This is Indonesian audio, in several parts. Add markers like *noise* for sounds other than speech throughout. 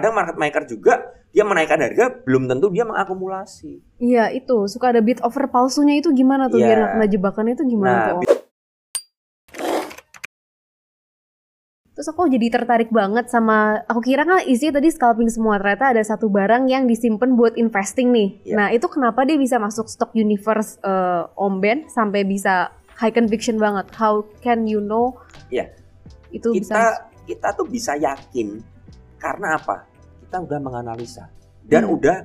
terkadang market maker juga dia menaikkan harga belum tentu dia mengakumulasi. Iya itu suka ada bid over palsunya itu gimana tuh Iya. biar nggak kena jebakannya itu gimana Nah, tuh? Terus aku jadi tertarik banget sama aku kira kan isinya tadi scalping semua ternyata ada satu barang yang disimpan buat investing nih. Iya. Nah itu kenapa dia bisa masuk stock universe eh, Om Ben sampai bisa high conviction banget? How can you know? Iya. Itu bisa. kita kita tuh bisa yakin karena apa? Kita udah menganalisa dan Hmm. udah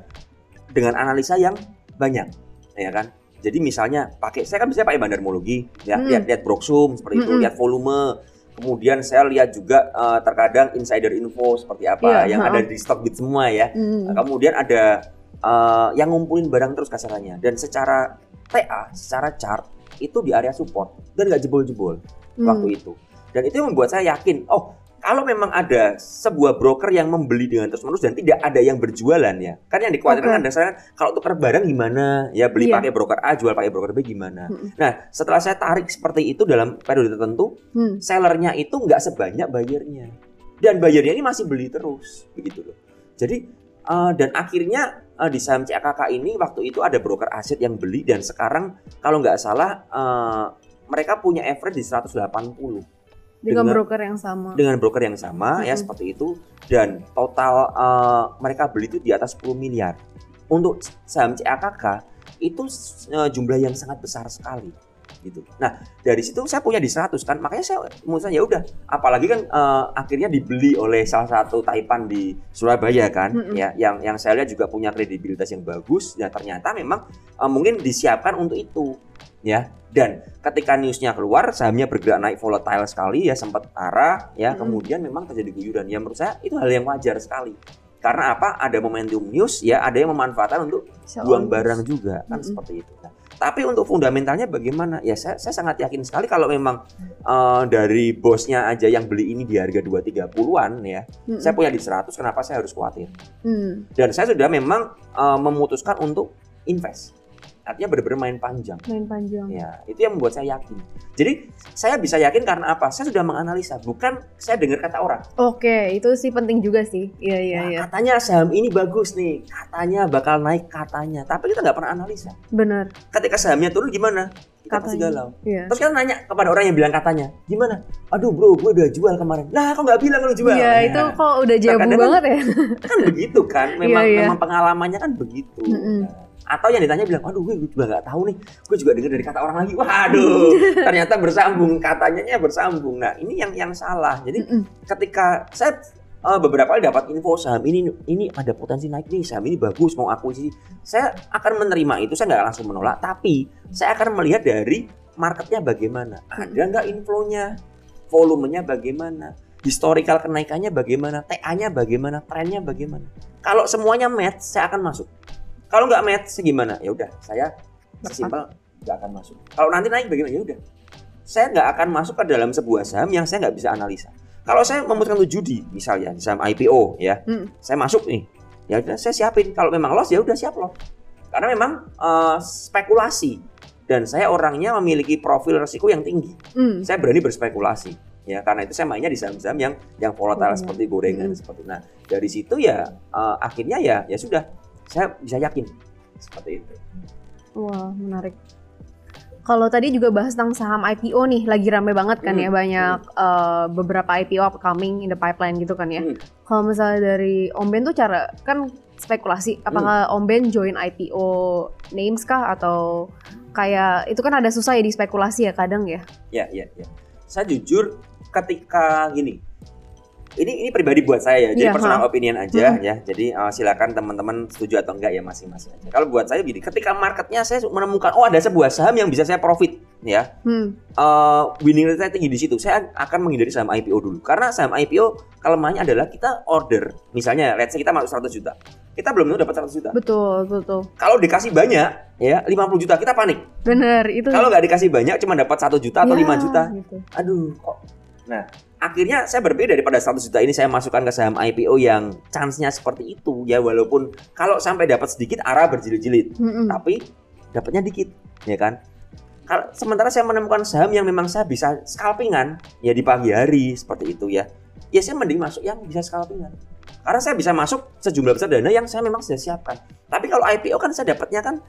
dengan analisa yang banyak, ya kan? Jadi misalnya pakai saya kan bisa pakai bandarmologi, ya Hmm. lihat-lihat broksum seperti itu, lihat volume. Kemudian saya lihat juga eh, terkadang insider info seperti apa Iya, yang ha-ha. ada di stock bit semua ya. Hmm. Kemudian ada eh, yang ngumpulin barang terus kasarannya dan secara TA, secara chart itu di area support dan nggak jebol-jebol Hmm. waktu itu. Dan itu yang membuat saya yakin, oh kalau memang ada sebuah broker yang membeli dengan terus-menerus dan tidak ada yang berjualan ya. Kan yang dikhawatirkan Oke. ada saya kalau tukar barang gimana? Ya beli Iya. pakai broker A, jual pakai broker B gimana? Mm-mm. Nah, setelah saya tarik seperti itu dalam periode tertentu, Hmm. sellernya itu nggak sebanyak buyernya. Dan buyernya ini masih beli terus, begitu loh. Jadi eh, dan akhirnya eh, di saham CAKK ini waktu itu ada broker aset yang beli dan sekarang kalau nggak salah eh, mereka punya average di 180 Dengan dengan- broker yang sama. dengan broker yang sama ya Mhm. seperti itu dan total eh, mereka beli itu di atas 10 miliar. Untuk saham CAKK itu eh, jumlah yang sangat besar sekali gitu. Nah, dari situ saya punya di 100 kan. Makanya saya menurut saya ya udah, apalagi kan eh, akhirnya dibeli oleh salah satu taipan di Surabaya kan Mhm. ya yang yang saya lihat juga punya kredibilitas yang bagus ya ternyata memang eh, mungkin disiapkan untuk itu ya. Dan ketika newsnya keluar sahamnya bergerak naik volatile sekali ya sempat arah ya Mm-mm. kemudian memang terjadi guyuran ya menurut saya itu hal yang wajar sekali karena apa ada momentum news ya ada yang memanfaatkan untuk Sell buang barang juga kan Mm-mm. seperti itu Nah, tapi untuk fundamentalnya bagaimana ya saya, saya sangat yakin sekali kalau memang eh, dari bosnya aja yang beli ini di harga 230-an ya Mm-mm. saya punya di 100 kenapa saya harus khawatir Hmm. dan saya sudah memang eh, memutuskan untuk invest artinya benar-benar main panjang Main panjang. Ya, itu yang membuat saya yakin. Jadi, saya bisa yakin karena apa? Saya sudah menganalisa, bukan saya dengar kata orang. Oke, itu sih penting juga sih. Iya iya Wah, iya. Katanya saham ini bagus nih, katanya bakal naik katanya. Tapi kita nggak pernah analisa. Benar. Ketika sahamnya turun gimana? Kita pasti Katanya. galau. Iya. Terus kita nanya kepada orang yang bilang katanya, gimana? Aduh bro, gue udah jual kemarin. Lah, kok nggak bilang lu jual? Iya, Ya, itu kok udah kan- banget ya. kan begitu kan. *laughs* Memang Iya, iya. memang pengalamannya kan begitu. Mm-mm. Nah, atau yang ditanya bilang, aduh gue juga nggak tahu nih, gue juga dengar dari kata orang lagi, waduh, *laughs* ternyata bersambung, katanya bersambung. Nah ini yang yang salah. Jadi Mm-mm. ketika saya eh, beberapa kali dapat info saham ini ini ada potensi naik nih. Saham ini bagus mau akuisisi. Saya akan menerima itu saya nggak langsung menolak. Tapi saya akan melihat dari marketnya bagaimana. Ada nggak inflonya volumenya bagaimana? Historical kenaikannya bagaimana? TA-nya bagaimana? Trennya bagaimana? Kalau semuanya match saya akan masuk kalau nggak match gimana? Ya udah saya sesimpel nggak akan masuk. Kalau nanti naik bagaimana? Ya udah. Saya nggak akan masuk ke dalam sebuah saham yang saya nggak bisa analisa. Kalau saya memutuskan untuk judi misalnya di saham IPO ya Mm. saya masuk nih. Ya udah saya siapin. Kalau memang loss ya udah siap loss karena memang eh, spekulasi. Dan saya orangnya memiliki profil resiko yang tinggi. Hmm. saya berani berspekulasi ya. Karena itu saya mainnya di saham-saham yang yang volatile Gorengan. seperti gorengan Mm. seperti nah dari situ ya eh, akhirnya ya ya sudah saya bisa yakin seperti itu Wah, menarik. Kalau tadi juga bahas tentang saham IPO nih, lagi rame banget kan Hmm, ya banyak eh, beberapa IPO upcoming in the pipeline gitu kan ya. Hmm. Kalau misalnya dari Om Ben tuh cara kan spekulasi, apakah Hmm. Om Ben join IPO names kah atau kayak itu kan ada susah ya di spekulasi ya kadang ya. ya ya ya saya jujur ketika gini ini ini pribadi buat saya ya jadi Iya, personal ha. opinion aja Hmm. ya jadi eh, silakan teman-teman setuju atau enggak ya masing-masing aja kalau buat saya gini ketika marketnya saya menemukan oh ada sebuah saham yang bisa saya profit ya Hmm. eh, winning rate saya tinggi di situ saya akan menghindari saham IPO dulu karena saham IPO kelemahannya adalah kita order misalnya let's say kita masuk 100 juta kita belum tentu dapat 100 juta Betul, betul. kalau dikasih banyak ya 50 juta kita panik Bener, itu. kalau nggak dikasih banyak cuma dapat satu juta atau Ya, 5 juta gitu. aduh kok nah akhirnya saya berbeda daripada 100 juta ini saya masukkan ke saham IPO yang chance-nya seperti itu ya. Walaupun kalau sampai dapat sedikit arah berjilid-jilid. Mm-mm. tapi dapatnya dikit ya kan? Kalau sementara saya menemukan saham yang memang saya bisa scalpingan ya di pagi hari seperti itu ya. Ya saya mending masuk yang bisa scalpingan. Karena saya bisa masuk sejumlah besar dana yang saya memang sudah siapkan. Tapi kalau IPO kan saya dapatnya kan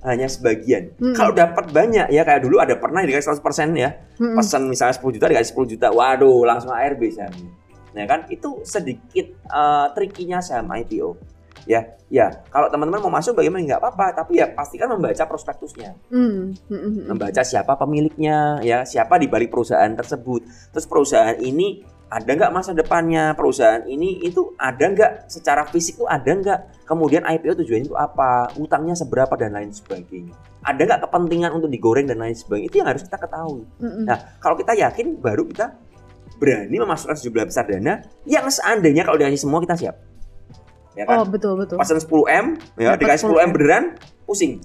hanya sebagian. Hmm. Kalau dapat banyak ya kayak dulu ada pernah dikasih 100% ya. Mm-mm. Pesan misalnya 10 juta dikasih 10 juta. Waduh, langsung ARB sahamnya. Nah kan itu sedikit eh, trikinya saham IPO. Ya, ya. Kalau teman-teman mau masuk bagaimana nggak apa-apa, tapi ya pastikan membaca prospektusnya Mm, mm, mm, mm. membaca siapa pemiliknya, ya siapa di balik perusahaan tersebut. Terus perusahaan ini ada nggak masa depannya? Perusahaan ini itu ada nggak secara fisik tuh ada nggak? Kemudian IPO tujuannya itu apa? Utangnya seberapa dan lain sebagainya. Ada nggak kepentingan untuk digoreng dan lain sebagainya? Itu yang harus kita ketahui. Mm-mm. Nah, kalau kita yakin baru kita berani memasukkan sejumlah besar dana yang seandainya kalau dikasih semua kita siap. Ya kan? Oh betul betul. pesan 10 m ya Dapat dikasih 10 m 10M. beneran pusing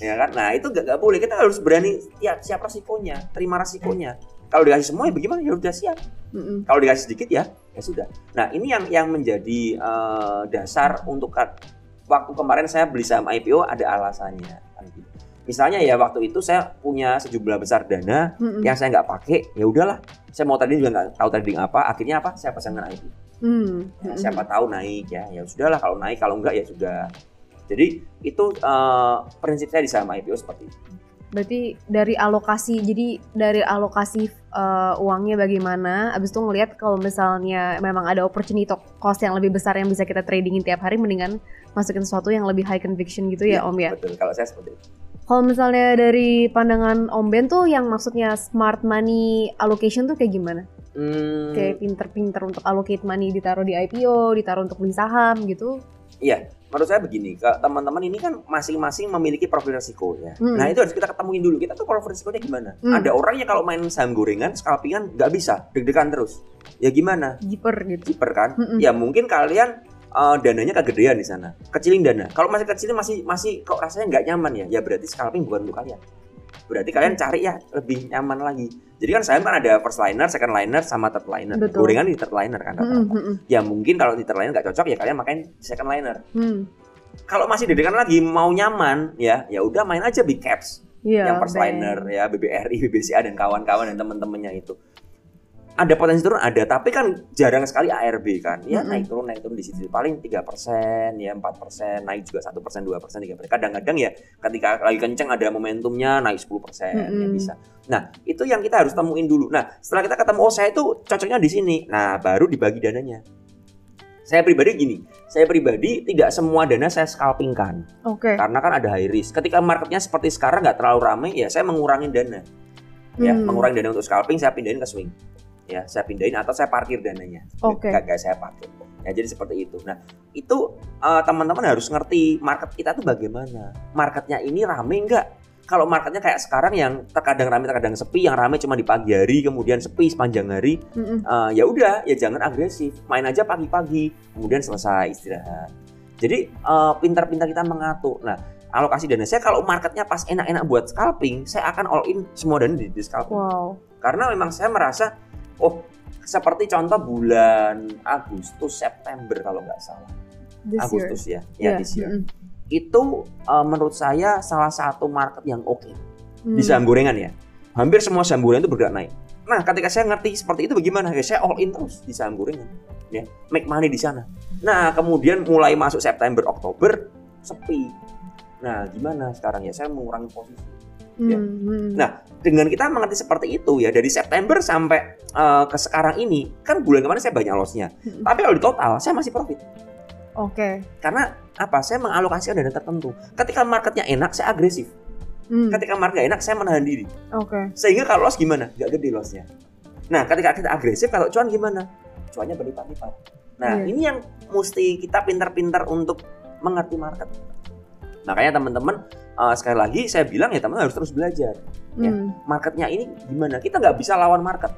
ya kan nah itu gak, gak boleh kita harus berani ya siap resikonya terima resikonya kalau dikasih semua ya bagaimana? Ya udah siap. Mm-mm. kalau dikasih sedikit ya ya sudah. Nah ini yang yang menjadi eh, dasar untuk kat- waktu kemarin saya beli saham IPO ada alasannya. Misalnya ya waktu itu saya punya sejumlah besar dana Mm-mm. yang saya nggak pakai ya udahlah. Saya mau tadi juga nggak tahu trading apa akhirnya apa? Saya pesankan IPO Mm, Ya, siapa tahu naik ya. Ya sudahlah kalau naik kalau enggak ya sudah. Jadi itu eh, prinsip saya di saham IPO seperti itu Berarti dari alokasi, jadi dari alokasi eh, uangnya bagaimana, abis itu ngelihat kalau misalnya memang ada opportunity cost yang lebih besar yang bisa kita tradingin tiap hari, mendingan masukin sesuatu yang lebih high conviction gitu ya Iya, Om ya. betul kalau saya seperti itu Kalau misalnya dari pandangan Om Ben tuh yang maksudnya smart money allocation tuh kayak gimana? Hmm, Kayak pinter-pinter untuk allocate money ditaruh di IPO, ditaruh untuk beli saham gitu. iya menurut saya begini teman-teman ini kan masing-masing memiliki profil risiko ya Hmm. nah itu harus kita ketemuin dulu. Kita tuh profil risikonya gimana? Hmm. ada orang yang kalau main saham gorengan scalpingan nggak bisa deg-degan terus. Ya gimana? Jiper gitu. Jiper kan? Mm-mm. ya mungkin kalian eh, dananya kegedean di sana. Kecilin dana. Kalau masih kecilin masih masih kok rasanya nggak nyaman ya? Ya berarti scalping bukan untuk kalian berarti kalian Hmm. cari ya lebih nyaman lagi jadi kan saham kan ada first liner second liner sama third liner Betul. gorengan di third liner kan rata-rata. mm-mm. ya mungkin kalau di third liner nggak cocok ya kalian makan second liner Hmm. kalau masih dedekan lagi mau nyaman ya ya udah main aja big caps Iya, yang first Ben. liner ya BBRI, BBCA dan kawan-kawan dan teman-temannya itu. Ada potensi turun ada, tapi kan jarang sekali ARB kan. Ya Mm-mm. naik turun naik turun di situ paling 3%, ya 4%, naik juga 1%, 2%, 3%. Kadang-kadang ya ketika lagi kenceng ada momentumnya naik 10% ya Mm-mm. bisa. Nah, itu yang kita harus temuin dulu. Nah, setelah kita ketemu oh saya itu cocoknya di sini. Nah, baru dibagi dananya. Saya pribadi gini, saya pribadi tidak semua dana saya scalpingkan Oke. karena kan ada high risk. Ketika marketnya seperti sekarang nggak terlalu ramai, ya saya mengurangi dana. Ya, Hmm. mengurangi dana untuk scalping, saya pindahin ke swing. Ya, saya pindahin atau saya parkir dananya. Oke. Nggak, nggak saya parkir. Ya, jadi seperti itu. Nah, itu eh, teman-teman harus ngerti market kita tuh bagaimana. Marketnya ini rame nggak? Kalau marketnya kayak sekarang yang terkadang rame, terkadang sepi, yang rame cuma di pagi hari, kemudian sepi sepanjang hari, Mm-mm. Eh, ya udah ya jangan agresif main aja pagi-pagi kemudian selesai istirahat jadi eh, pintar-pintar kita mengatur nah alokasi dana saya kalau marketnya pas enak-enak buat scalping saya akan all in semua dana di, di scalping Wow. karena memang saya merasa oh seperti contoh bulan Agustus September kalau nggak salah This year. Agustus ya ya Iya, this year. mm-mm. itu eh, menurut saya salah satu market yang oke Hmm. di saham gorengan ya. Hampir semua saham gorengan itu bergerak naik. Nah, ketika saya ngerti seperti itu bagaimana? Ya, saya all in terus di saham gorengan. Ya, make money di sana. Nah, kemudian mulai masuk September, Oktober sepi. Nah, gimana sekarang ya? Saya mengurangi posisi. Ya. Hmm, hmm. Nah, Dengan kita mengerti seperti itu ya dari September sampai eh, ke sekarang ini kan bulan kemarin saya banyak lossnya. Hmm. Tapi kalau di total saya masih profit. Oke. Karena apa? Saya mengalokasikan dana tertentu. Ketika marketnya enak, saya agresif. Hmm, Ketika market enak, saya menahan diri. Oke. Sehingga kalau loss gimana? Gak gede lossnya. Nah, ketika kita agresif, kalau cuan gimana? Cuannya berlipat-lipat. Nah, Iya. ini yang mesti kita pintar-pintar untuk mengerti market. Makanya teman-teman, eh, sekali lagi saya bilang ya teman harus terus belajar. Ya. Hmm, Marketnya ini gimana? Kita nggak bisa lawan market.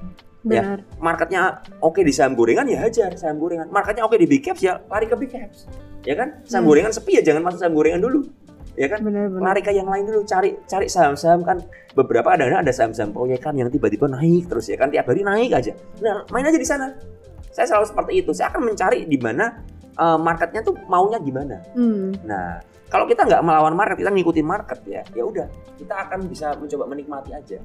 Ya. Benar. Marketnya oke di saham gorengan ya hajar saham gorengan. Marketnya oke di big caps ya lari ke big caps. Ya kan? Saham Hmm. gorengan sepi ya jangan masuk saham gorengan dulu. Ya kan? Benar benar. lari ke yang lain dulu cari cari saham-saham kan beberapa ada ada saham-saham proyekan yang tiba-tiba naik terus ya kan tiap hari naik aja nah main aja di sana saya selalu seperti itu saya akan mencari di mana eh, marketnya tuh maunya gimana? Hmm, nah kalau kita nggak melawan market kita ngikutin market ya ya udah kita akan bisa mencoba menikmati aja.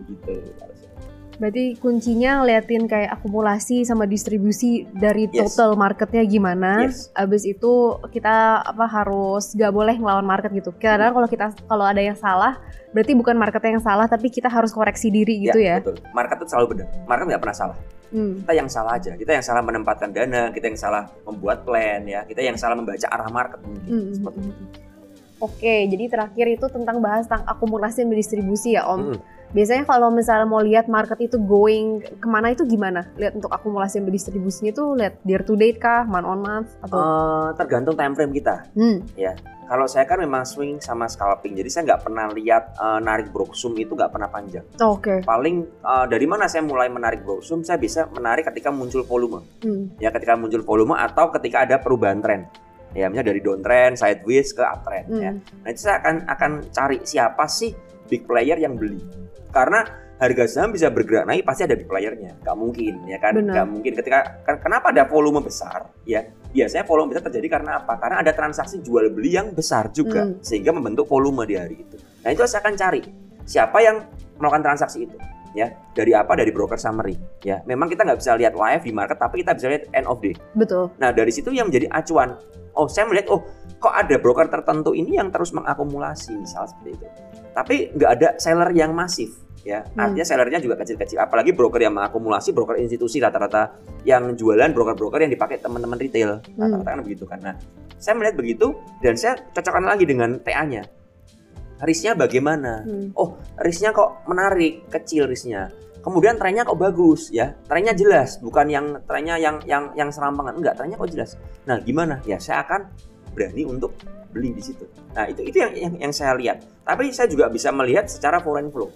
Begitu kalau saya. Berarti kuncinya ngeliatin kayak akumulasi sama distribusi dari Yes. total marketnya gimana. Yes. Abis itu kita apa harus gak boleh ngelawan market gitu. Karena kalau kita kalau ada yang salah, berarti bukan marketnya yang salah, tapi kita harus koreksi diri gitu ya. betul market itu selalu benar market nggak pernah salah Hmm. kita yang salah aja kita yang salah menempatkan dana kita yang salah membuat plan ya kita yang salah membaca arah market mungkin Hmm, seperti hmm, itu hmm. Oke, jadi terakhir itu tentang bahas tentang akumulasi dan distribusi ya Om. Mm. Biasanya kalau misalnya mau lihat market itu going ke mana itu gimana? Lihat untuk akumulasi dan distribusinya itu lihat year to date kah, month on month atau? Eh, tergantung time frame kita Hmm. kalau saya kan memang swing sama scalping jadi saya nggak pernah lihat eh, narik broksum itu nggak pernah panjang Oke. paling eh, dari mana saya mulai menarik broksum saya bisa menarik ketika muncul volume Hmm. ya ketika muncul volume atau ketika ada perubahan tren ya misalnya dari downtrend sideways ke uptrend ya Hmm. Nah itu saya akan akan cari siapa sih big player yang beli. Karena harga saham bisa bergerak naik pasti ada big playernya. Gak mungkin ya kan? Benar. Gak mungkin ketika kan- kenapa ada volume besar ya? Biasanya volume besar terjadi karena apa? Karena ada transaksi jual beli yang besar juga Hmm. sehingga membentuk volume di hari itu. Nah itu saya akan cari siapa yang melakukan transaksi itu ya dari apa dari broker summary ya memang kita nggak bisa lihat live di market tapi kita bisa lihat end of day Betul. Nah dari situ yang menjadi acuan. Oh saya melihat oh kok ada broker tertentu ini yang terus mengakumulasi misal seperti itu. Tapi nggak ada seller yang masif ya. Hmm. Artinya sellernya juga kecil-kecil. Apalagi broker yang mengakumulasi broker institusi rata-rata yang jualan broker-broker yang dipakai teman-teman retail rata-rata kan begitu kan. Nah saya melihat begitu dan saya cocokkan lagi dengan TA-nya. Risknya bagaimana? Hmm. oh risknya kok menarik kecil risknya. Kemudian trennya kok bagus ya. Trennya jelas bukan yang trennya yang yang yang serampangan. Enggak trennya kok jelas. Nah gimana? Ya saya akan berani untuk beli di situ. Nah itu itu yang yang, yang saya lihat. Tapi saya juga bisa melihat secara foreign flow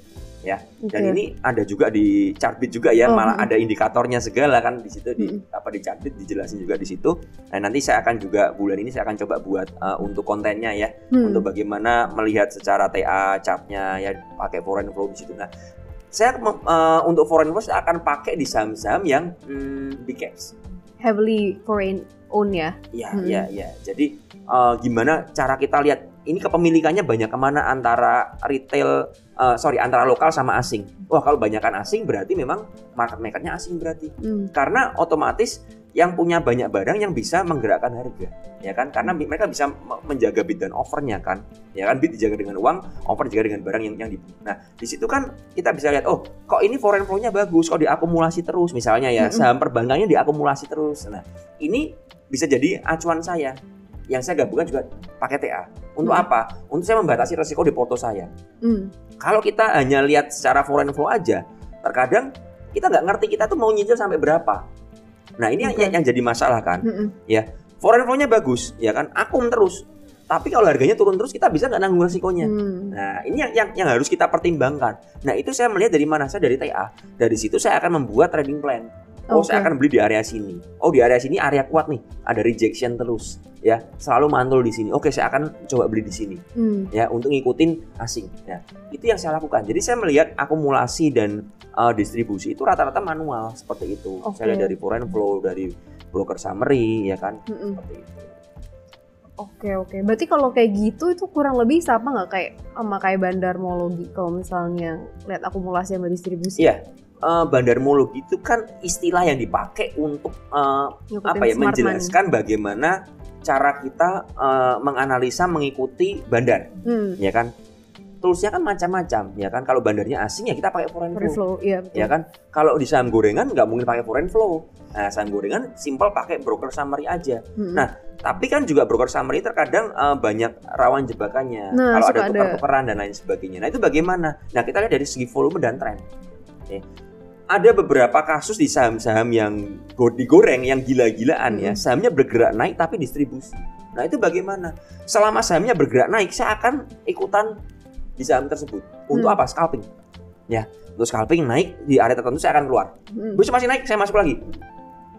dan Oke. ini ada juga di Chartbit juga ya Oh, malah mm. ada indikatornya segala kan di situ di Mm. apa di Chartbit dijelasin juga di situ nah nanti saya akan juga bulan ini saya akan coba buat uh, untuk kontennya ya Hmm. untuk bagaimana melihat secara TA chartnya ya pakai foreign flow di situ. Nah, saya eh, untuk foreign flow saya akan pakai di saham-saham yang hmm, big caps. heavily foreign own ya. Ya, Hmm. ya, ya. Jadi eh, gimana cara kita lihat ini kepemilikannya banyak ke mana antara retail, eh, sorry antara lokal sama asing. Wah kalau banyakkan asing berarti memang market makernya asing berarti. Hmm. Karena otomatis yang punya banyak barang yang bisa menggerakkan harga, ya kan? Karena mereka bisa me- menjaga bid dan offernya kan, ya kan? Bid dijaga dengan uang, offer dijaga dengan barang yang yang dibeli. Nah, di situ kan kita bisa lihat, oh, kok ini foreign flow-nya bagus, kok diakumulasi terus, misalnya ya Mm-mm. saham perbankannya diakumulasi terus. Nah, ini bisa jadi acuan saya. Yang saya gabungkan juga pakai TA. Untuk Mm. apa? Untuk saya membatasi resiko di porto saya. Hmm. Kalau kita hanya lihat secara foreign flow aja, terkadang kita nggak ngerti kita tuh mau nyicil sampai berapa. Nah ini yang, yang jadi masalah kan. Hmm. Foreign flow-nya bagus, ya kan, akum terus. Tapi kalau harganya turun terus, kita bisa nggak nanggung resikonya. Hmm. Nah ini yang, yang yang harus kita pertimbangkan. Nah itu saya melihat dari mana saya dari TA. Dari situ saya akan membuat trading plan. Oh Oke. saya akan beli di area sini. Oh di area sini area kuat nih, ada rejection terus, ya selalu mantul di sini. Oke saya akan coba beli di sini Hmm. ya untuk ngikutin asing. Nah, itu yang saya lakukan. Jadi saya melihat akumulasi dan uh, distribusi itu rata-rata manual seperti itu. Oke. Saya lihat dari foreign flow, dari broker summary ya kan, Hmm. seperti itu. Oke oke. Berarti kalau kayak gitu itu kurang lebih sama nggak kayak sama kayak bandarmologi kalau misalnya lihat akumulasi sama distribusi. Iya. Uh, bandarmologi itu kan istilah yang dipakai untuk uh, Ngikutin apa ya menjelaskan bagaimana cara kita uh, menganalisa mengikuti bandar, money. Hmm. ya kan? Toolsnya kan macam-macam, ya kan? Kalau bandarnya asing ya kita pakai foreign Free flow. flow, iya betul. ya kan kalau di saham gorengan nggak mungkin pakai foreign flow nah saham gorengan simple pakai broker summary aja Hmm. Nah, tapi kan juga broker summary terkadang eh, banyak rawan jebakannya Nah, kalau ada. tukar-tukaran dan lain sebagainya nah itu bagaimana nah kita lihat dari segi volume dan tren Oke. ada beberapa kasus di saham-saham yang go- digoreng yang gila-gilaan ya Mm. sahamnya bergerak naik tapi distribusi nah itu bagaimana selama sahamnya bergerak naik saya akan ikutan di saham tersebut untuk Hmm. apa scalping ya untuk scalping naik di area tertentu saya akan keluar Hmm. Terus masih naik, saya masuk lagi.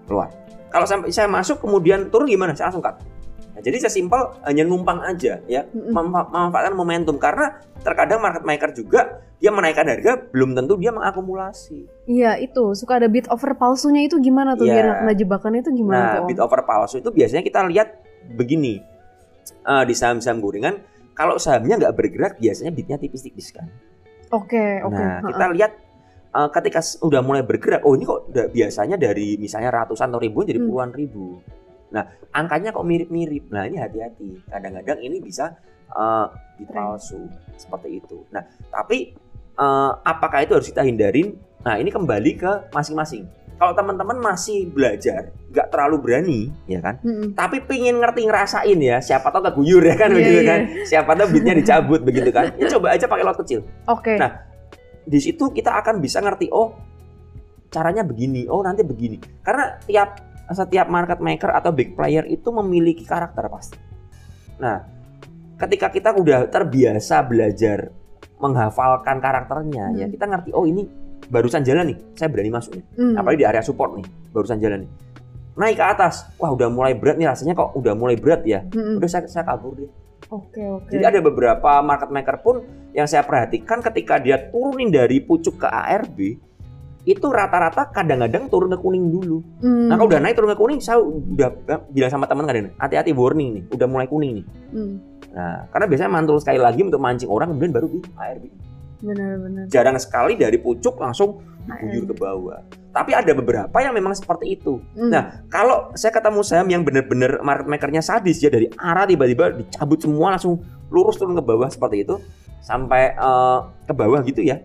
Keluar. Kalau sampai saya masuk kemudian turun gimana? Saya langsung cut. Nah, jadi saya simpel hanya numpang aja ya, memanfaatkan momentum karena terkadang market maker juga dia menaikkan harga belum tentu dia mengakumulasi. Iya itu suka ada bid over palsunya itu gimana tuh Iya. biar kena jebakannya itu gimana Nah, tuh? Bid over palsu itu biasanya kita lihat begini. Eh, di saham-saham gorengan kalau sahamnya nggak bergerak biasanya bidnya tipis-tipis kan. Oke oke. Nah, ha-ha. kita lihat eh, ketika udah mulai bergerak, oh ini kok udah biasanya dari misalnya ratusan atau ribuan jadi Hmm. puluhan ribu. Nah, angkanya kok mirip-mirip. Nah, ini hati-hati. Kadang-kadang ini bisa eh bit Tren. palsu seperti itu. Nah, tapi eh, apakah itu harus kita hindarin? Nah, ini kembali ke masing-masing. Kalau teman-teman masih belajar, nggak terlalu berani, ya kan? Mm-mm. tapi pingin ngerti ngerasain ya siapa tahu keguyur ya kan Iya, begitu iya. kan siapa tahu beatnya dicabut begitu kan ya coba aja pakai lot kecil Oke. Nah, di situ kita akan bisa ngerti oh caranya begini oh nanti begini karena tiap setiap market maker atau big player itu memiliki karakter pasti nah ketika kita udah terbiasa belajar menghafalkan karakternya ya Hmm. kita ngerti oh ini barusan jalan nih saya berani masuk nih Mm. apalagi di area support nih barusan jalan nih naik ke atas wah udah mulai berat nih rasanya kok udah mulai berat ya Mm-mm. udah saya, saya kabur deh Oke oke. jadi ada beberapa market maker pun yang saya perhatikan ketika dia turunin dari pucuk ke ARB itu rata-rata kadang-kadang turun ke kuning dulu. Mm. Nah kalau udah naik turun ke kuning, saya udah bilang sama teman kadang hati-hati warning nih, udah mulai kuning nih. Mm. Nah karena biasanya mantul sekali lagi untuk mancing orang kemudian baru di ARB. Benar-benar. Jarang sekali dari pucuk langsung diguyur ke bawah. Tapi ada beberapa yang memang seperti itu. Mm. Nah, kalau saya ketemu saham yang benar-benar market makernya sadis ya dari arah tiba-tiba dicabut semua langsung lurus turun ke bawah seperti itu sampai eh, ke bawah gitu ya.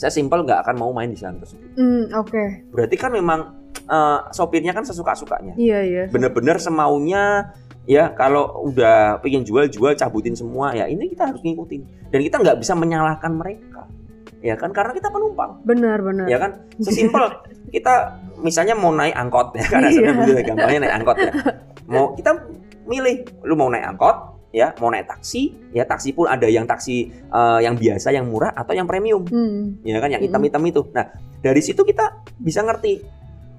Saya simpel nggak akan mau main di saham tersebut. Mm, Oke. Berarti kan memang eh, sopirnya kan sesuka-sukanya. Iya iya. Bener-bener semaunya ya kalau udah pengen jual-jual cabutin semua ya ini kita harus ngikutin dan kita nggak bisa menyalahkan mereka ya kan karena kita penumpang Benar benar. ya kan sesimpel *laughs* kita misalnya mau naik angkot ya kan Iya. aslinya begitu gampangnya naik angkot ya mau kita milih lu mau naik angkot ya mau naik taksi ya taksi pun ada yang taksi eh, yang biasa yang murah atau yang premium Mm. ya kan yang hitam-hitam itu nah dari situ kita bisa ngerti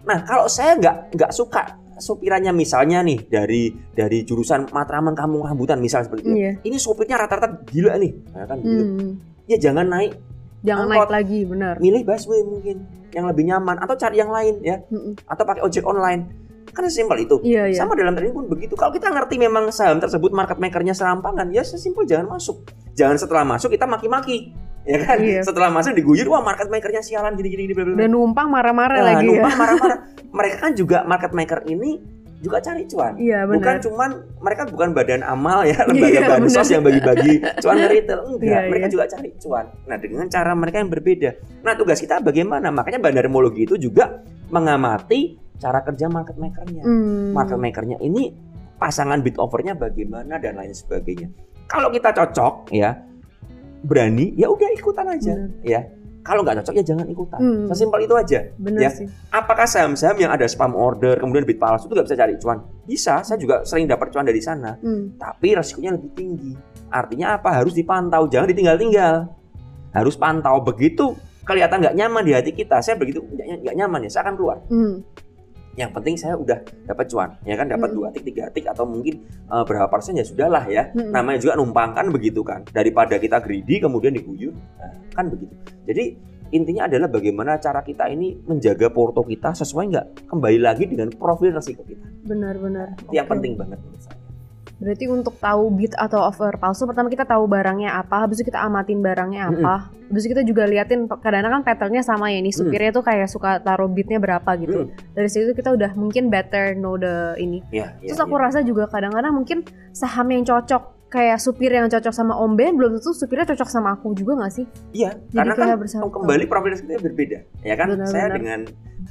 nah kalau saya nggak nggak suka sopirannya misalnya nih dari dari jurusan Matraman Kampung Rambutan misal seperti itu Iya. ini sopirnya rata-rata gila nih ya kan gitu. Mm. ya jangan naik Jangan Angkot. naik lagi, benar. milih busway mungkin yang lebih nyaman atau cari yang lain ya Mm-mm. atau pakai ojek online kan sesimpel itu Iya iya. sama dalam trading pun begitu kalau kita ngerti memang saham tersebut market makernya serampangan ya sesimpel jangan masuk jangan setelah masuk kita maki-maki ya kan Iya. setelah masuk diguyur wah market makernya sialan gini gini. Dan numpang marah-marah Nah, lagi numpang ya. marah-marah mereka kan juga market maker ini juga cari cuan Iya bukan cuman mereka bukan badan amal ya *laughs* lembaga Iya, bansos benar. yang bagi-bagi cuan ke retail enggak Iya, mereka iya. juga cari cuan nah dengan cara mereka yang berbeda nah tugas kita bagaimana makanya bandarmologi itu juga mengamati cara kerja market makernya Mm. market makernya ini pasangan bid overnya bagaimana dan lain sebagainya kalau kita cocok ya berani ya udah ikutan aja Benar. ya kalau nggak cocok ya jangan ikutan Hmm. sesimpel itu aja Benar Ya. sih. apakah saham-saham yang ada spam order kemudian bid palsu itu nggak bisa cari cuan? Bisa, saya juga sering dapat cuan dari sana. Mm. Tapi resikonya lebih tinggi. Artinya apa? Harus dipantau, jangan ditinggal-tinggal. Harus pantau begitu kelihatan nggak nyaman di hati kita. Saya begitu nggak nyaman ya, saya akan keluar. Mm. Yang penting saya udah dapat cuan, ya kan dapat Hmm. dua tik, tiga tik atau mungkin eh, berapa persen ya sudahlah ya. Mm. Namanya juga numpang kan begitu kan. Daripada kita greedy kemudian diguyur, nah, kan begitu. Jadi intinya adalah bagaimana cara kita ini menjaga porto kita sesuai nggak kembali lagi dengan profil resiko kita. Benar-benar. Itu yang Oke. penting banget menurut saya. Berarti untuk tahu bid atau offer palsu, pertama kita tahu barangnya apa, habis itu kita amatin barangnya apa, habis itu kita juga liatin kadang-kadang kan patternnya sama ya nih, supirnya tuh kayak suka taruh bidnya berapa gitu. Hmm. Dari situ kita udah mungkin better know the ini. Ya, Terus aku rasa juga kadang-kadang mungkin saham yang cocok kayak supir yang cocok sama Om Ben belum tentu supirnya cocok sama aku juga gak sih? Iya, Jadi karena kan bersama. kembali profil kita berbeda, ya kan? Benar, saya benar. dengan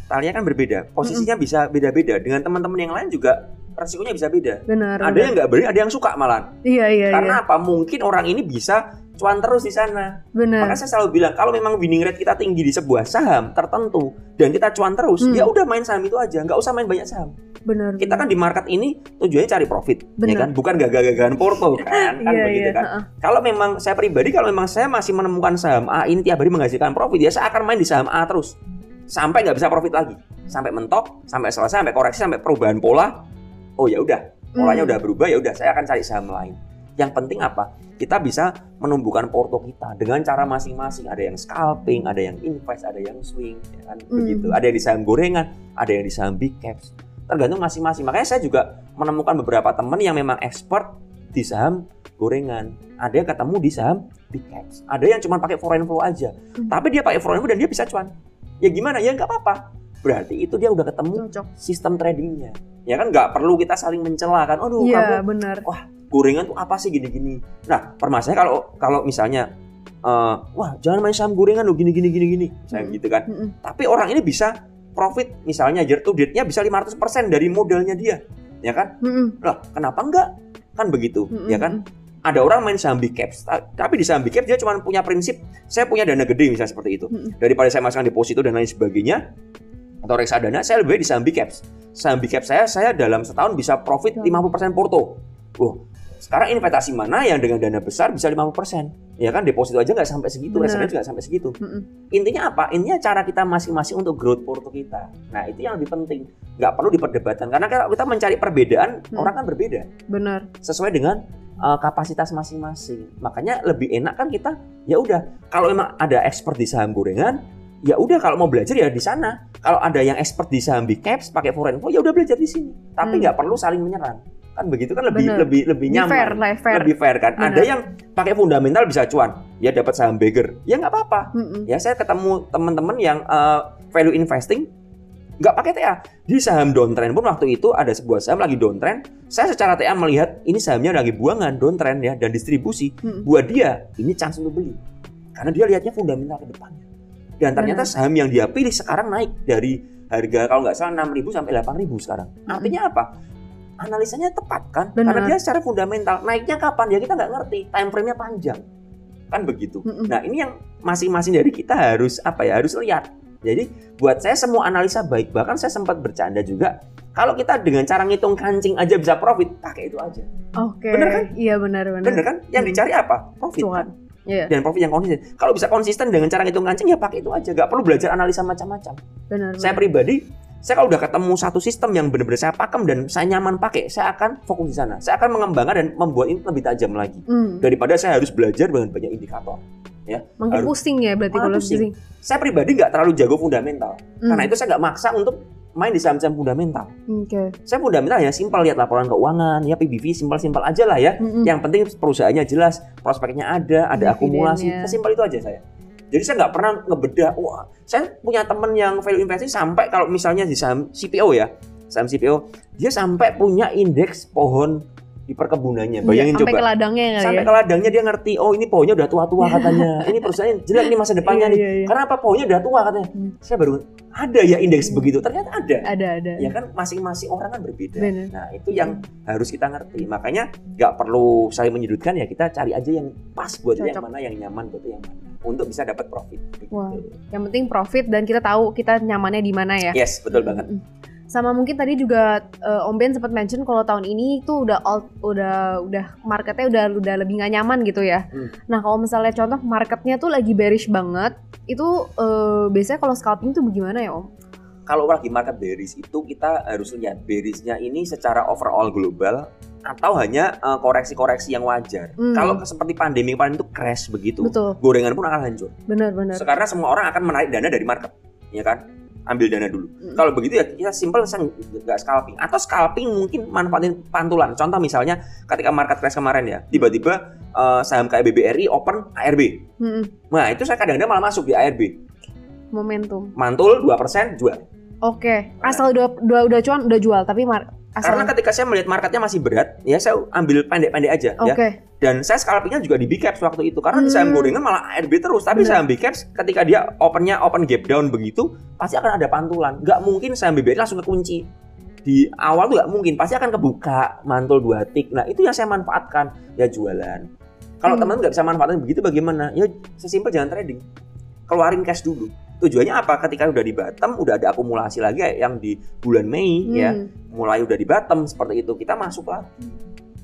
Talia kan berbeda, posisinya bisa beda-beda. Dengan teman-teman yang lain juga resikonya bisa beda. Benar. Ada benar. yang nggak berani, ada yang suka malah. Iya iya Karena iya. apa? Mungkin orang ini bisa cuan terus di sana. Benar. Maka saya selalu bilang kalau memang winning rate kita tinggi di sebuah saham tertentu dan kita cuan terus, Hmm. ya udah main saham itu aja, nggak usah main banyak saham. Benar. Kita kan di market ini tujuannya cari profit, ya kan? Bukan gagah-gagahan porto *laughs* kan, kan Iya begitu iya. kan. heeh. Kalau memang saya pribadi kalau memang saya masih menemukan saham A ini tiap hari menghasilkan profit, ya saya akan main di saham A terus sampai nggak bisa profit lagi, sampai mentok, sampai selesai, sampai koreksi, sampai perubahan pola. Oh ya udah, polanya Hmm. udah berubah ya udah saya akan cari saham lain. Yang penting apa? Kita bisa menumbuhkan porto kita dengan cara masing-masing. Ada yang scalping, ada yang invest, ada yang swing, ya kan Hmm. begitu. Ada yang di saham gorengan, ada yang di saham big caps. Tergantung masing-masing. Makanya saya juga menemukan beberapa teman yang memang expert di saham gorengan, ada yang ketemu di saham big caps, ada yang cuma pakai foreign flow aja, Hmm. tapi dia pakai foreign flow dan dia bisa cuan. Ya gimana? Ya nggak apa-apa. Berarti itu dia udah ketemu Cocok. sistem tradingnya. Ya kan nggak perlu kita saling mencela kan. Aduh kamu Iya, benar. gorengan tuh apa sih gini-gini. Nah, permasalahannya kalau kalau misalnya eh, wah jangan main saham gorengan lo gini gini gini gini, saya Hmm. gitu kan. Mm-mm. Tapi orang ini bisa profit misalnya year to date-nya bisa 500% dari modalnya dia. Ya kan? Mm-mm. Lah, kenapa enggak? Kan begitu, Mm-mm. ya kan? Ada orang main saham big caps, ta- tapi di saham big caps dia cuma punya prinsip saya punya dana gede misalnya seperti itu. Daripada saya masukkan deposito dan lain sebagainya atau reksadana, saya lebih baik di saham big caps. Saham big caps saya saya dalam setahun bisa profit Betul. 50% porto. Wah, sekarang investasi mana yang dengan dana besar bisa 50%? Ya kan deposito aja nggak sampai segitu, reksadana juga sampai segitu. Mm-mm. Intinya apa? Intinya cara kita masing-masing untuk growth porto kita. Nah, itu yang lebih penting. Nggak perlu diperdebatkan karena kalau kita mencari perbedaan, Hmm. orang kan berbeda Benar. sesuai dengan uh, kapasitas masing-masing. Makanya lebih enak kan kita ya udah kalau memang ada expert di saham gorengan, ya udah kalau mau belajar ya di sana. Kalau ada yang expert di saham big caps pakai foreign flow ya udah belajar di sini. Tapi Hmm. nggak perlu saling menyerang. Kan begitu kan lebih Bener. lebih lebih nyaman. fair lah, fair. Lebih fair kan. Bener. Ada yang pakai fundamental bisa cuan, ya dapat saham beggar. Ya nggak apa-apa. Mm-mm. Ya saya ketemu teman-teman yang uh, value investing nggak pakai TA di saham downtrend pun waktu itu ada sebuah saham lagi downtrend saya secara TA melihat ini sahamnya lagi buangan downtrend ya dan distribusi Mm-mm. buat dia ini chance untuk beli karena dia lihatnya fundamental ke depannya dan ternyata Benar. saham yang dia pilih sekarang naik dari harga kalau nggak salah 6.000 sampai 8.000 sekarang artinya apa analisanya tepat kan Benar. karena dia secara fundamental naiknya kapan ya kita nggak ngerti time frame-nya panjang kan begitu Mm-mm. Nah ini yang masing-masing dari kita harus apa ya harus lihat. Jadi buat saya semua analisa baik bahkan saya sempat bercanda juga kalau kita dengan cara ngitung kancing aja bisa profit pakai itu aja. Oke. Bener kan? Iya benar benar. Bener kan? Yang Hmm. dicari apa? Profit. Cuan. kan? Iya, Dan profit yang konsisten. Kalau bisa konsisten dengan cara ngitung kancing ya pakai itu aja. Gak perlu belajar analisa macam-macam. benar. Saya pribadi saya kalau udah ketemu satu sistem yang benar-benar saya pakem dan saya nyaman pakai, saya akan fokus di sana. Saya akan mengembangkan dan membuat ini lebih tajam lagi Hmm. daripada saya harus belajar dengan banyak indikator. Makin harus- pusing ya berarti kalau pusing. pusing. Saya pribadi nggak terlalu jago fundamental. Hmm. Karena itu saya nggak maksa untuk main di saham-saham fundamental. Oke. Saya fundamental ya simpel lihat laporan keuangan, ya PBV simpel-simpel aja lah ya. Mm-mm. Yang penting perusahaannya jelas, prospeknya ada, ada akumulasi. Sesimpel itu aja saya. Jadi saya nggak pernah ngebedah. Wah, saya punya temen yang value investing sampai kalau misalnya di saham CPO ya, saham CPO, dia sampai punya indeks pohon di perkebunannya. Bayangin Iya, sampai coba. ke ladangnya kali Sampai ya. ke ladangnya dia ngerti, oh ini pohonnya udah tua-tua katanya. ini perusahaan jelek nih masa *laughs* depannya Iya, nih. iya, iya. Karena apa pohonnya udah tua katanya. Hmm. Saya baru ada ya indeks Hmm. begitu. Ternyata ada. Ada ada. Ya kan masing-masing orang kan berbeda. Bener. Nah itu yang harus kita ngerti. Makanya nggak perlu saling menyudutkan ya kita cari aja yang pas buat yang Cocok. mana, yang nyaman buat yang mana. Untuk bisa dapat profit. Wah. Yang penting profit dan kita tahu kita nyamannya di mana ya. Yes betul banget. Mm-mm. Sama mungkin tadi juga eh, Om Ben sempat mention kalau tahun ini tuh udah alt, udah udah marketnya udah udah lebih nggak nyaman gitu ya. Hmm. Nah kalau misalnya contoh marketnya tuh lagi bearish banget, itu eh, biasanya kalau scalping tuh bagaimana ya Om? Kalau lagi market bearish itu kita harus lihat bearishnya ini secara overall global atau hanya eh, koreksi-koreksi yang wajar. Hmm. Kalau seperti pandemi kemarin itu crash begitu, Betul, gorengan pun akan hancur. benar-benar. Karena semua orang akan menarik dana dari market, ya kan? Ambil dana dulu. Mm. Kalau begitu ya kita simple saya nggak scalping atau scalping mungkin manfaatin pantulan. Contoh misalnya ketika market crash kemarin ya, tiba-tiba eh, saham kayak BBRI open ARB. Mm-mm. Nah, itu saya kadang-kadang malah masuk di ARB. Momentum. Mantul 2% jual. Oke, asal udah udah udah cuan udah jual tapi mar asal Karena ketika saya melihat marketnya masih berat, ya saya ambil pendek-pendek aja ya. Oke, Dan saya scalpingnya juga di big caps waktu itu karena saham Hmm. gorengan malah ARB terus, tapi Bener. saham big caps ketika dia opennya open gap down begitu, pasti akan ada pantulan. Nggak mungkin saham BBRI langsung kekunci. Di awal tuh nggak mungkin, pasti akan kebuka mantul dua tik. Nah itu yang saya manfaatkan ya jualan. Kalau Hmm. teman-teman nggak bisa manfaatin begitu bagaimana? Ya sesimpel jangan trading, keluarin cash dulu. Tujuannya apa? Ketika udah di bottom, udah ada akumulasi lagi yang di bulan Mei ya. Hmm. mulai udah di bottom seperti itu. Kita masuk lagi.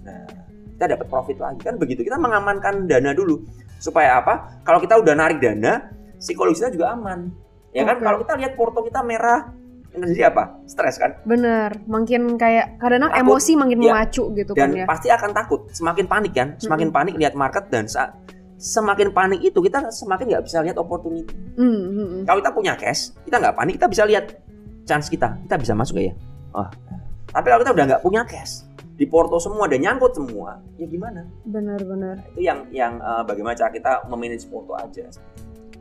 Nah kita dapat profit lagi. Kan begitu. Kita mengamankan dana dulu. Supaya apa? Kalau kita udah narik dana psikologisnya juga aman. Ya kan? Kalau kita lihat porto kita merah yang terjadi apa? Stres kan? Bener. Makin kayak kadang Takut. emosi makin Ya. memacu gitu dan kan ya. pasti akan takut. Semakin panik kan? Semakin panik lihat market dan sa- semakin panik itu kita semakin nggak bisa lihat opportunity Hmm, hmm, hmm. kalau kita punya cash kita nggak panik kita bisa lihat chance kita kita bisa masuk ya oh tapi kalau kita udah nggak punya cash di Porto semua dan nyangkut semua, ya gimana? Benar-benar. Itu yang yang uh, bagaimana cara kita memanage Porto aja.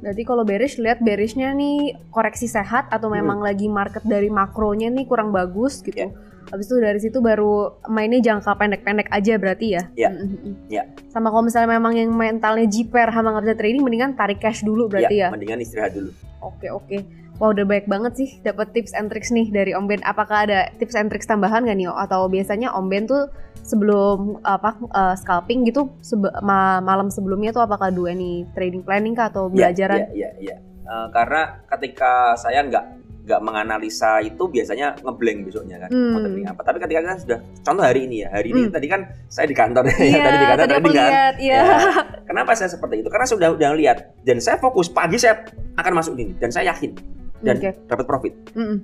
Berarti kalau bearish lihat bearishnya nih koreksi sehat atau Hmm. memang lagi market dari makronya nih kurang bagus gitu. Ya. Habis itu dari situ baru mainnya jangka pendek-pendek aja berarti ya. Ya. Mm, mm, mm. Ya. Sama kalau misalnya memang yang mentalnya jiper sama nggak bisa trading mendingan tarik cash dulu berarti ya. mendingan istirahat dulu. Oke oke. Wah udah banyak banget sih dapat tips and tricks nih dari Om Ben. Apakah ada tips and tricks tambahan nggak nih? Atau biasanya Om Ben tuh sebelum apa uh, scalping gitu sebe- ma- malam sebelumnya tuh apakah do any trading planning kah atau Ya, belajaran? Ya, ya, ya. Eh, karena ketika saya nggak nggak menganalisa itu biasanya ngeblank besoknya kan Hmm. mau trading apa. Tapi ketika kita sudah contoh hari ini ya, hari ini Hmm. tadi kan saya di kantor ya, Iya, tadi di kantor tadi trading kan. iya. Ya, kenapa saya seperti itu? Karena sudah udah lihat dan saya fokus pagi saya akan masuk ini dan saya yakin dan Oke. dapat profit.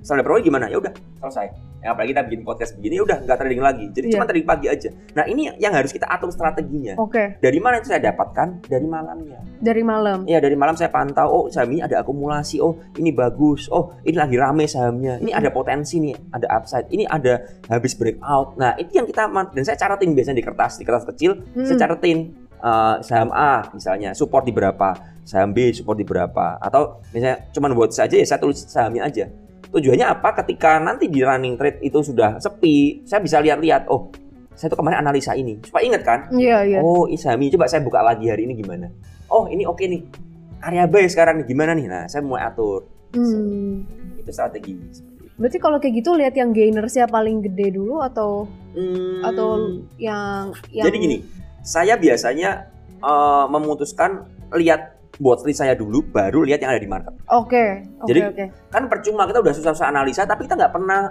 Dapat profit gimana? Ya udah selesai. Ya, apalagi kita bikin podcast begini ya udah nggak trading lagi. Jadi Iya. cuma trading pagi aja. Nah ini yang harus kita atur strateginya. Oke, Dari mana itu saya dapatkan? Dari malamnya. dari malam. Iya dari malam saya pantau, oh saham ini ada akumulasi, oh ini bagus, oh ini lagi rame sahamnya, ini ada potensi nih, ada upside, ini ada habis breakout. Nah itu yang kita dan saya caratin biasanya di kertas, di kertas kecil, saya Hmm. caratin eh, saham A misalnya support di berapa, saham B support di berapa, atau misalnya cuma buat saja ya saya tulis sahamnya aja. Tujuannya apa? Ketika nanti di running trade itu sudah sepi, saya bisa lihat-lihat, oh saya tuh kemarin analisa ini, supaya ingat kan, Iya iya. Oh, saham ini coba saya buka lagi hari ini gimana? Oh, ini oke nih. Area buy sekarang nih gimana nih? Nah, saya mulai atur. Hmm. Itu strategi. Berarti kalau kayak gitu lihat yang gainersnya paling gede dulu atau Hmm, atau yang yang jadi gini, saya biasanya eh, memutuskan lihat watchlist saya dulu, baru lihat yang ada di market. Oke, oke Jadi, oke. Kan percuma kita udah susah-susah analisa, tapi kita nggak pernah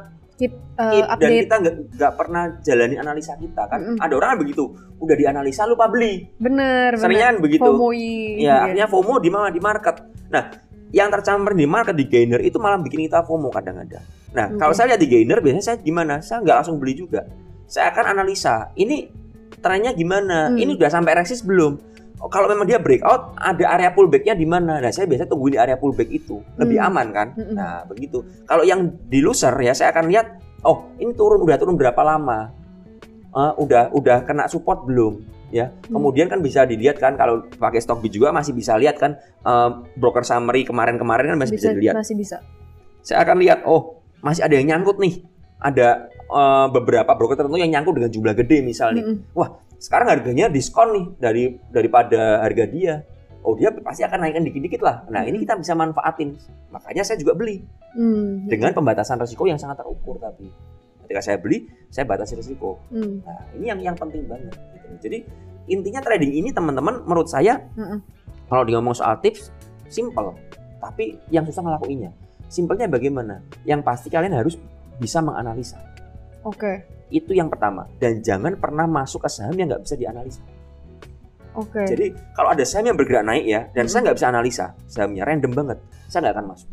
Keep, uh, keep dan update. kita nggak nggak pernah jalani analisa kita kan. Mm-mm. Ada orang begitu, udah dianalisa lupa beli. Bener. Seringnya kan begitu. FOMOI. Ya, akhirnya FOMO di mana di market. Nah, yang tercampur di market di gainer itu malah bikin kita FOMO kadang-kadang. Nah, Oke. kalau saya lihat di gainer biasanya saya gimana? Saya nggak langsung beli juga. Saya akan analisa. Ini trennya gimana? Hmm. Ini udah sampai resist belum? Oh, kalau memang dia breakout, ada area pullbacknya di mana? Nah, saya biasanya tungguin di area pullback itu. Lebih Hmm. aman kan? Mm-mm. Nah, begitu. Kalau yang di loser ya saya akan lihat, oh, ini turun udah turun berapa lama? Eh, udah udah kena support belum? Ya, Hmm. kemudian kan bisa dilihat kan kalau pakai stock juga masih bisa lihat kan eh, broker summary kemarin-kemarin kan masih bisa, dilihat. Masih bisa. Saya akan lihat, oh masih ada yang nyangkut nih. Ada eh, beberapa broker tertentu yang nyangkut dengan jumlah gede misalnya. Mm-mm. Sekarang harganya diskon nih dari daripada harga dia. Oh dia pasti akan naikkan dikit-dikit lah. Nah ini kita bisa manfaatin. Makanya saya juga beli Hmm. dengan pembatasan risiko yang sangat terukur tapi ketika saya beli saya batasi risiko. Hmm. Nah ini yang yang penting banget. gitu. Jadi intinya trading ini teman-teman menurut saya Mm-mm. kalau di ngomong soal tips simple tapi yang susah ngelakuinnya. Simpelnya bagaimana? Yang pasti kalian harus bisa menganalisa. Oke. Itu yang pertama. Dan jangan pernah masuk ke saham yang nggak bisa dianalisa. Oke. Jadi kalau ada saham yang bergerak naik ya, dan Hmm. saya nggak bisa analisa sahamnya random banget, saya nggak akan masuk.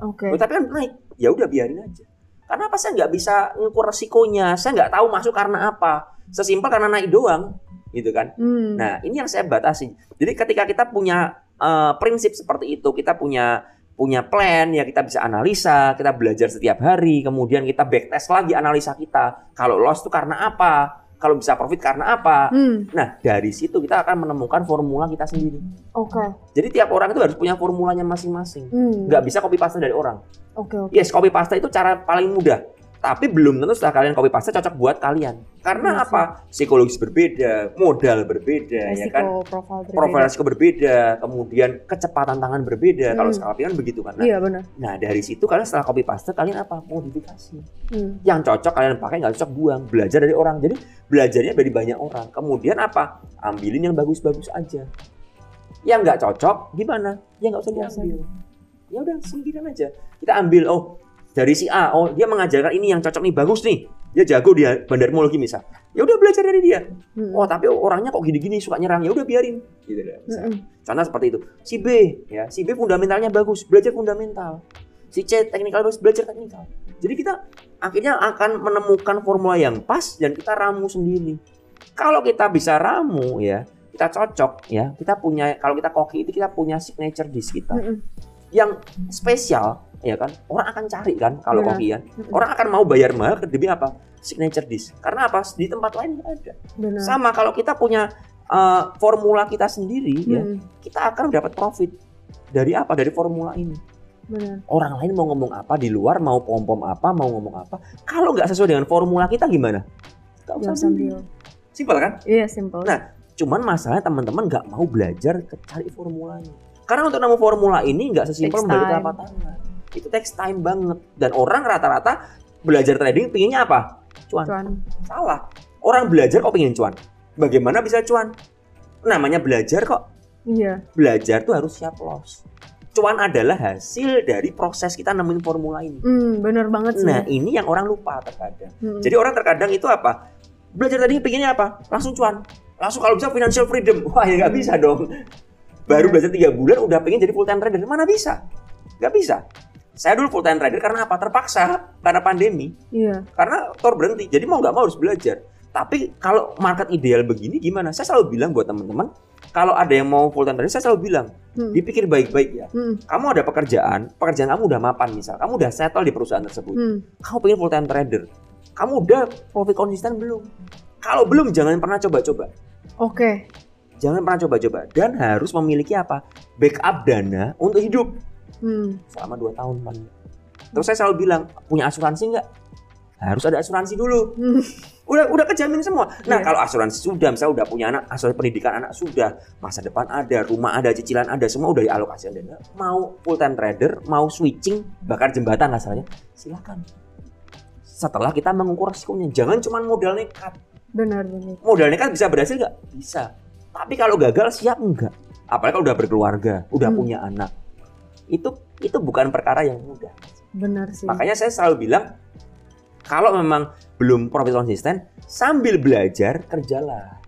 Oke. Oh, tapi kan naik, ya udah biarin aja. Karena apa? Saya nggak bisa ngukur resikonya. Saya nggak tahu masuk karena apa. Sesimpel karena naik doang, gitu kan? Hmm. Nah, ini yang saya batasi. Jadi ketika kita punya eh, prinsip seperti itu, kita punya punya plan ya kita bisa analisa, kita belajar setiap hari, kemudian kita backtest lagi analisa kita. Kalau loss itu karena apa? Kalau bisa profit karena apa? Hmm. Nah, dari situ kita akan menemukan formula kita sendiri. Oke. Jadi tiap orang itu harus punya formulanya masing-masing. Hmm. Nggak bisa copy paste dari orang. Oke oke. Yes, copy paste itu cara paling mudah. Tapi belum tentu setelah kalian copy paste cocok buat kalian. Karena Iya sih. apa? Psikologis berbeda, modal berbeda, ya kan? Profil berbeda. Profil risiko berbeda, kemudian kecepatan tangan berbeda. Kalau Hmm. scalping kan begitu kan. Nah, Iya benar. nah, dari situ kalian setelah copy paste kalian apa? Modifikasi. Hmm. Yang cocok kalian pakai, nggak cocok buang. Belajar dari orang. Jadi belajarnya dari banyak orang. Kemudian apa? Ambilin yang bagus-bagus aja. Yang nggak cocok gimana? Ya nggak usah diambil. Ya udah singkirin aja. Kita ambil oh dari si A, oh dia mengajarkan ini yang cocok nih, bagus nih. Dia jago dia bandarmologi misal. Ya udah belajar dari dia. Hmm. Oh tapi orangnya kok gini-gini suka nyerang. Ya udah biarin. Gitu deh. misal. Mm-mm. Contoh seperti itu. Si B, ya, si B fundamentalnya bagus, belajar fundamental. Si C teknikal bagus, belajar teknikal. Jadi kita akhirnya akan menemukan formula yang pas dan kita ramu sendiri. Kalau kita bisa ramu ya, kita cocok ya, kita punya kalau kita koki itu kita punya signature dish kita Mm-mm. yang spesial ya kan. Orang akan cari kan kalau koki kan. Mm-mm. Orang akan mau bayar mahal demi apa? signature dish. Karena apa? Di tempat lain ada. Benar. Sama kalau kita punya uh, formula kita sendiri ya, Hmm, kita akan dapat profit. Dari apa? Dari formula ini. benar. Orang lain mau ngomong apa di luar, mau pom-pom apa, mau ngomong apa. Kalau nggak sesuai dengan formula kita gimana? Nggak usah Nggak usah beli. ambil. Simpel kan? Iya, simple. Nah, Cuman masalahnya teman-teman nggak mau belajar cari formulanya. Karena untuk nemu formula ini nggak sesimpel time. telapak tangan. Itu takes time banget. Dan orang rata-rata belajar trading pinginnya apa? Cuan. Cuan. Salah. Orang belajar kok pengen cuan. Bagaimana bisa cuan? Namanya belajar kok. Iya. Belajar tuh harus siap loss. Cuan adalah hasil dari proses kita nemuin formula ini. Hmm, bener banget sih. Nah, ini yang orang lupa terkadang. Hmm. Jadi orang terkadang itu apa? Belajar tadi pengennya apa? Langsung cuan. Langsung kalau bisa financial freedom. *laughs* Wah ya nggak bisa dong. Baru Iya. belajar tiga bulan udah pengen jadi full time trader. Mana bisa? Nggak bisa. Saya dulu full time trader karena apa? Terpaksa karena pandemi. Iya. Karena tor berhenti. Jadi mau nggak mau harus belajar. Tapi kalau market ideal begini gimana? Saya selalu bilang buat teman-teman, kalau ada yang mau full time trader, saya selalu bilang, Hmm. dipikir baik-baik ya. Hmm. Kamu ada pekerjaan, pekerjaan kamu udah mapan misal, kamu udah settle di perusahaan tersebut Hmm. kamu pengen full time trader kamu udah profit konsisten belum kalau belum jangan pernah coba-coba Oke. jangan pernah coba-coba dan harus memiliki apa backup dana untuk hidup Hmm. selama 2 tahun nggak. terus saya selalu bilang punya asuransi nggak harus ada asuransi dulu Hmm. udah udah kejamin semua nah Iya. kalau asuransi sudah misalnya udah punya anak asuransi pendidikan anak sudah masa depan ada rumah ada cicilan ada semua udah dialokasikan dana mau full time trader mau switching bakar jembatan asalnya silakan setelah kita mengukur resikonya jangan cuma modal nekat Benar benar. modal nekat bisa berhasil nggak bisa tapi kalau gagal siap enggak apalagi kalau udah berkeluarga udah Hmm. punya anak itu itu bukan perkara yang mudah Benar sih. Makanya saya selalu bilang kalau memang belum profit konsisten sambil belajar kerjalah.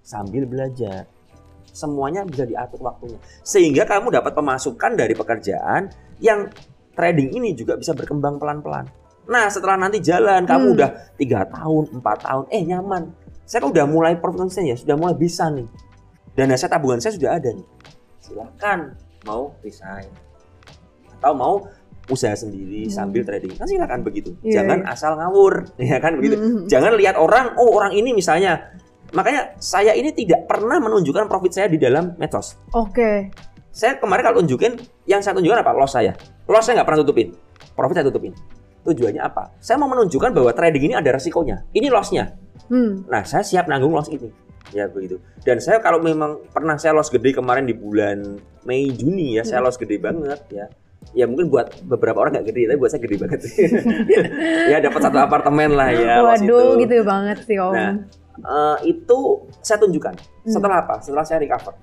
Sambil belajar. Semuanya bisa diatur waktunya. Sehingga kamu dapat pemasukan dari pekerjaan yang trading ini juga bisa berkembang pelan-pelan. Nah, setelah nanti jalan kamu Hmm. udah tiga tahun, empat tahun, eh nyaman. Saya kan udah mulai profit konsisten ya, sudah mulai bisa nih. Dana saya tabungan saya sudah ada nih. Silahkan mau resign atau mau usaha sendiri Hmm. sambil trading kan silakan begitu Iya, jangan asal ngawur *laughs* ya kan begitu Hmm. jangan lihat orang oh orang ini misalnya makanya saya ini tidak pernah menunjukkan profit saya di dalam medsos Oke. saya kemarin kalau tunjukin yang saya tunjukkan apa loss saya loss saya nggak pernah tutupin profit saya tutupin tujuannya apa saya mau menunjukkan bahwa trading ini ada resikonya ini lossnya Hmm. Nah, saya siap nanggung loss ini. Ya begitu. Dan saya kalau memang pernah saya loss gede kemarin di bulan Mei Juni ya, saya Hmm. loss gede banget ya. Ya mungkin buat beberapa orang nggak gede, tapi buat saya gede banget sih. *laughs* ya dapat satu apartemen lah ya. Waduh, itu. gitu banget sih Om. Nah, Eh, itu saya tunjukkan. Hmm. Setelah apa? Setelah saya recover.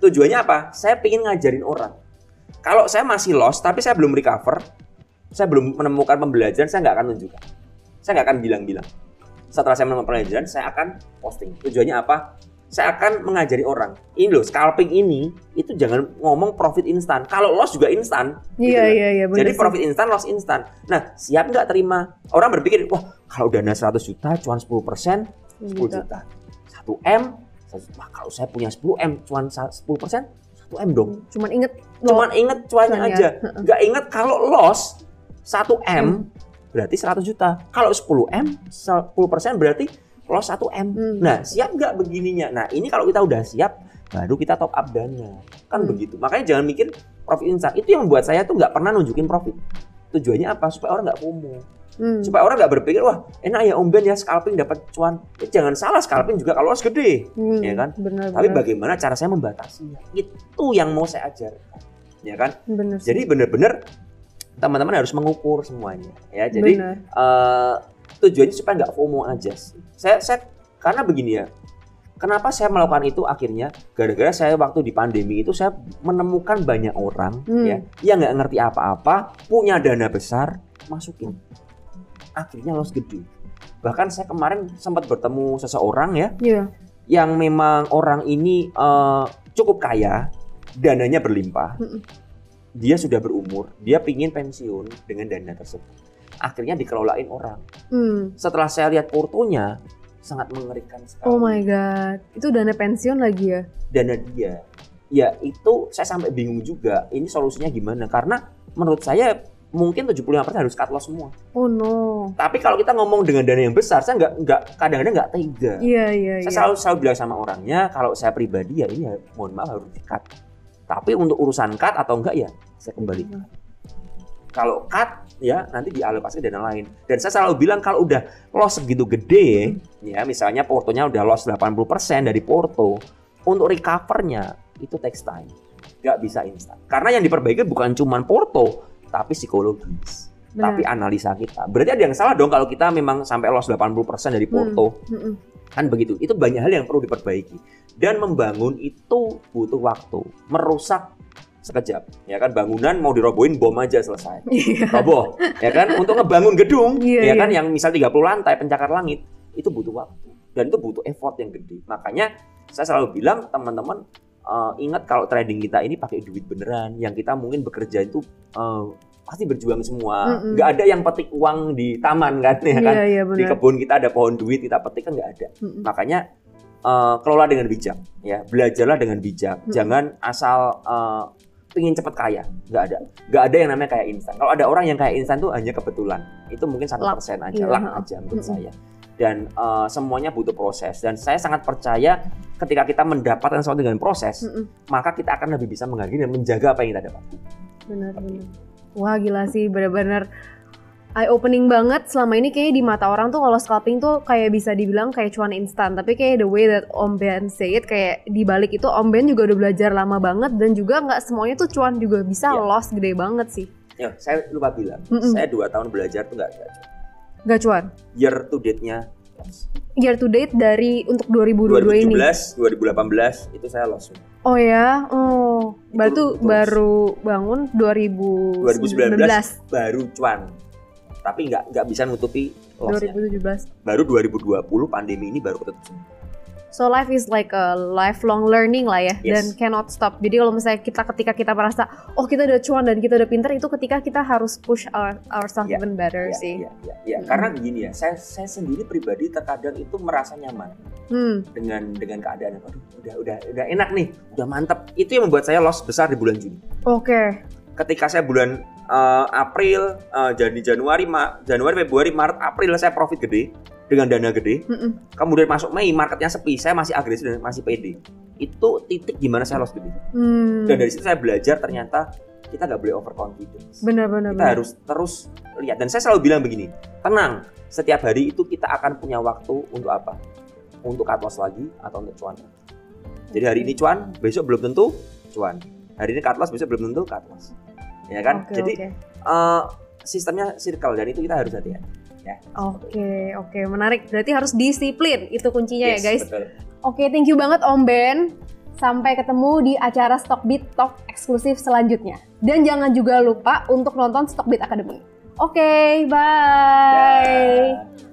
Tujuannya apa? Saya ingin ngajarin orang. Kalau saya masih loss tapi saya belum recover, saya belum menemukan pembelajaran, saya nggak akan tunjukkan. Saya nggak akan bilang-bilang. Setelah saya menemukan pembelajaran, saya akan posting. Tujuannya apa? Saya akan mengajari orang. Ini loh, scalping ini itu jangan ngomong profit instan. Kalau loss juga instan. gitu Iya loh. iya iya benar. Jadi sih. profit instan, loss instan. Nah, siap nggak terima? Orang berpikir, wah kalau dana 100 juta, cuan 10 persen, 10 Gitu. juta. 1 M, wah kalau saya punya 10 M, cuan sa- 10 persen, 1 M dong. Cuman inget Cuman inget cuannya Cuannya. aja. Nggak inget kalau loss 1 M, berarti 100 juta. Kalau 10 M, 10 persen berarti loss 1 M. Hmm. Nah, siap nggak begininya? Nah, ini kalau kita udah siap, baru kita top up dana. Kan Hmm. begitu. Makanya jangan mikir profit instan. Itu yang membuat saya tuh nggak pernah nunjukin profit. Tujuannya apa? Supaya orang nggak FOMO. Hmm. Supaya orang nggak berpikir, wah enak ya Om Ben ya scalping dapat cuan. Ya, jangan salah scalping juga kalau loss gede. Hmm, ya kan? Benar. Tapi bagaimana cara saya membatasinya? Itu yang mau saya ajarkan. Ya kan? Benar. Jadi benar-benar teman-teman harus mengukur semuanya. Ya, jadi eh, tujuannya supaya nggak FOMO aja sih. Saya, saya karena begini ya. Kenapa saya melakukan itu akhirnya? Gara-gara saya waktu di pandemi itu saya menemukan banyak orang Hmm. ya yang nggak ngerti apa-apa, punya dana besar, masukin. Akhirnya loss gede. Bahkan saya kemarin sempat bertemu seseorang ya Iya. yang memang orang ini eh, cukup kaya, dananya berlimpah. Mm-mm. Dia sudah berumur, dia pingin pensiun dengan dana tersebut. Akhirnya dikelolain orang. Hmm. Setelah saya lihat portonya, sangat mengerikan sekali. Oh my god. Itu dana pensiun lagi ya? Dana dia. Ya itu saya sampai bingung juga. Ini solusinya gimana? Karena menurut saya mungkin 75% harus cut loss semua. Oh no. Tapi kalau kita ngomong dengan dana yang besar, saya nggak nggak kadang-kadang nggak tega. Iya iya Saya iya. selalu selalu bilang sama orangnya kalau saya pribadi ya ini ya mohon maaf harus di cut. Tapi untuk urusan cut atau enggak ya saya kembalikan. Kalau cut ya nanti dialokasi dana lain. Dan saya selalu bilang kalau udah loss segitu gede ya misalnya portonya udah loss 80% dari porto untuk recovernya itu takes time. Nggak bisa instan. Karena yang diperbaiki bukan cuma porto tapi psikologis. Benar. Tapi analisa kita. Berarti ada yang salah dong kalau kita memang sampai loss 80% dari porto Mm-mm. kan begitu itu banyak hal yang perlu diperbaiki dan membangun itu butuh waktu merusak sekejap ya kan? Bangunan mau dirobohin bom aja selesai. Iya. roboh ya kan? Untuk ngebangun gedung Iya, ya kan? iya. yang misal 30 lantai pencakar langit itu butuh waktu. Dan itu butuh effort yang gede. Makanya saya selalu bilang teman-teman eh, ingat kalau trading kita ini pakai duit beneran. Yang kita mungkin bekerja itu eh, pasti berjuang semua. Nggak ada yang petik uang di taman kan? Ya kan? Iya iya di benar. kebun kita ada pohon duit kita petik kan nggak ada. Mm-mm. makanya eh, kelola dengan bijak ya. Belajarlah dengan bijak. Hmm. jangan asal eh, pingin cepet kaya. Nggak ada. Nggak ada yang namanya kayak instan. Kalau ada orang yang kayak instan tuh hanya kebetulan. Itu mungkin satu persen aja Iya, lah aja menurut saya. Dan eh, semuanya butuh proses. Dan saya sangat percaya ketika kita mendapatkan sesuatu dengan proses Mm-mm. maka kita akan lebih bisa menghargai dan menjaga apa yang kita dapat. Benar benar. Wah gila sih. Benar-benar eye opening banget. Selama ini kayaknya di mata orang tuh kalau scalping tuh kayak bisa dibilang kayak cuan instan. Tapi kayak the way that Om Ben say it kayak di balik itu Om Ben juga udah belajar lama banget dan juga nggak semuanya tuh cuan juga bisa Iya. loss gede banget sih. Ya saya lupa bilang Mm-mm. saya dua tahun belajar tuh nggak nggak nggak cuan? Year to date-nya year to date dari untuk 2022 ini? 2017 2018 itu saya loss oh ya? Oh Itu- itu- baru bangun 2019 2019 baru cuan tapi nggak nggak bisa nutupi lossnya 2017 baru 2020 pandemi ini baru ketutup. So life is like a lifelong learning lah ya Yes. dan cannot stop. Jadi kalau misalnya kita ketika kita merasa oh kita udah cuan dan kita udah pinter itu ketika kita harus push our, ourselves Ya, even better ya, sih. ya, ya, ya. Mm-mm. karena begini ya saya saya sendiri pribadi terkadang itu merasa nyaman Hmm. dengan dengan keadaan aduh udah udah udah enak nih udah mantep itu yang membuat saya loss besar di bulan Juni Oke. ketika saya bulan eh, April eh, jadi Januari Ma- Januari Februari Maret April saya profit gede dengan dana gede. Mm-mm. kemudian masuk Mei marketnya sepi saya masih agresif dan masih pede. Itu titik gimana saya loss gede. Hmm. dan dari situ saya belajar ternyata kita nggak boleh overconfidence. Benar-benar. kita harus terus lihat. Dan saya selalu bilang begini tenang setiap hari itu kita akan punya waktu untuk apa? Untuk cut loss lagi atau untuk cuan. Jadi hari ini cuan besok belum tentu cuan. Hari ini cut loss besok belum tentu cut loss ya kan Oke, jadi oke. eh, sistemnya circle dan itu kita harus hati-hati Oke, oke, menarik. Berarti harus disiplin, itu kuncinya Yes, ya guys. betul. Oke, thank you banget Om Ben. Sampai ketemu di acara Stockbit Talk eksklusif selanjutnya. Dan jangan juga lupa untuk nonton Stockbit Academy. Oke, bye. Dah.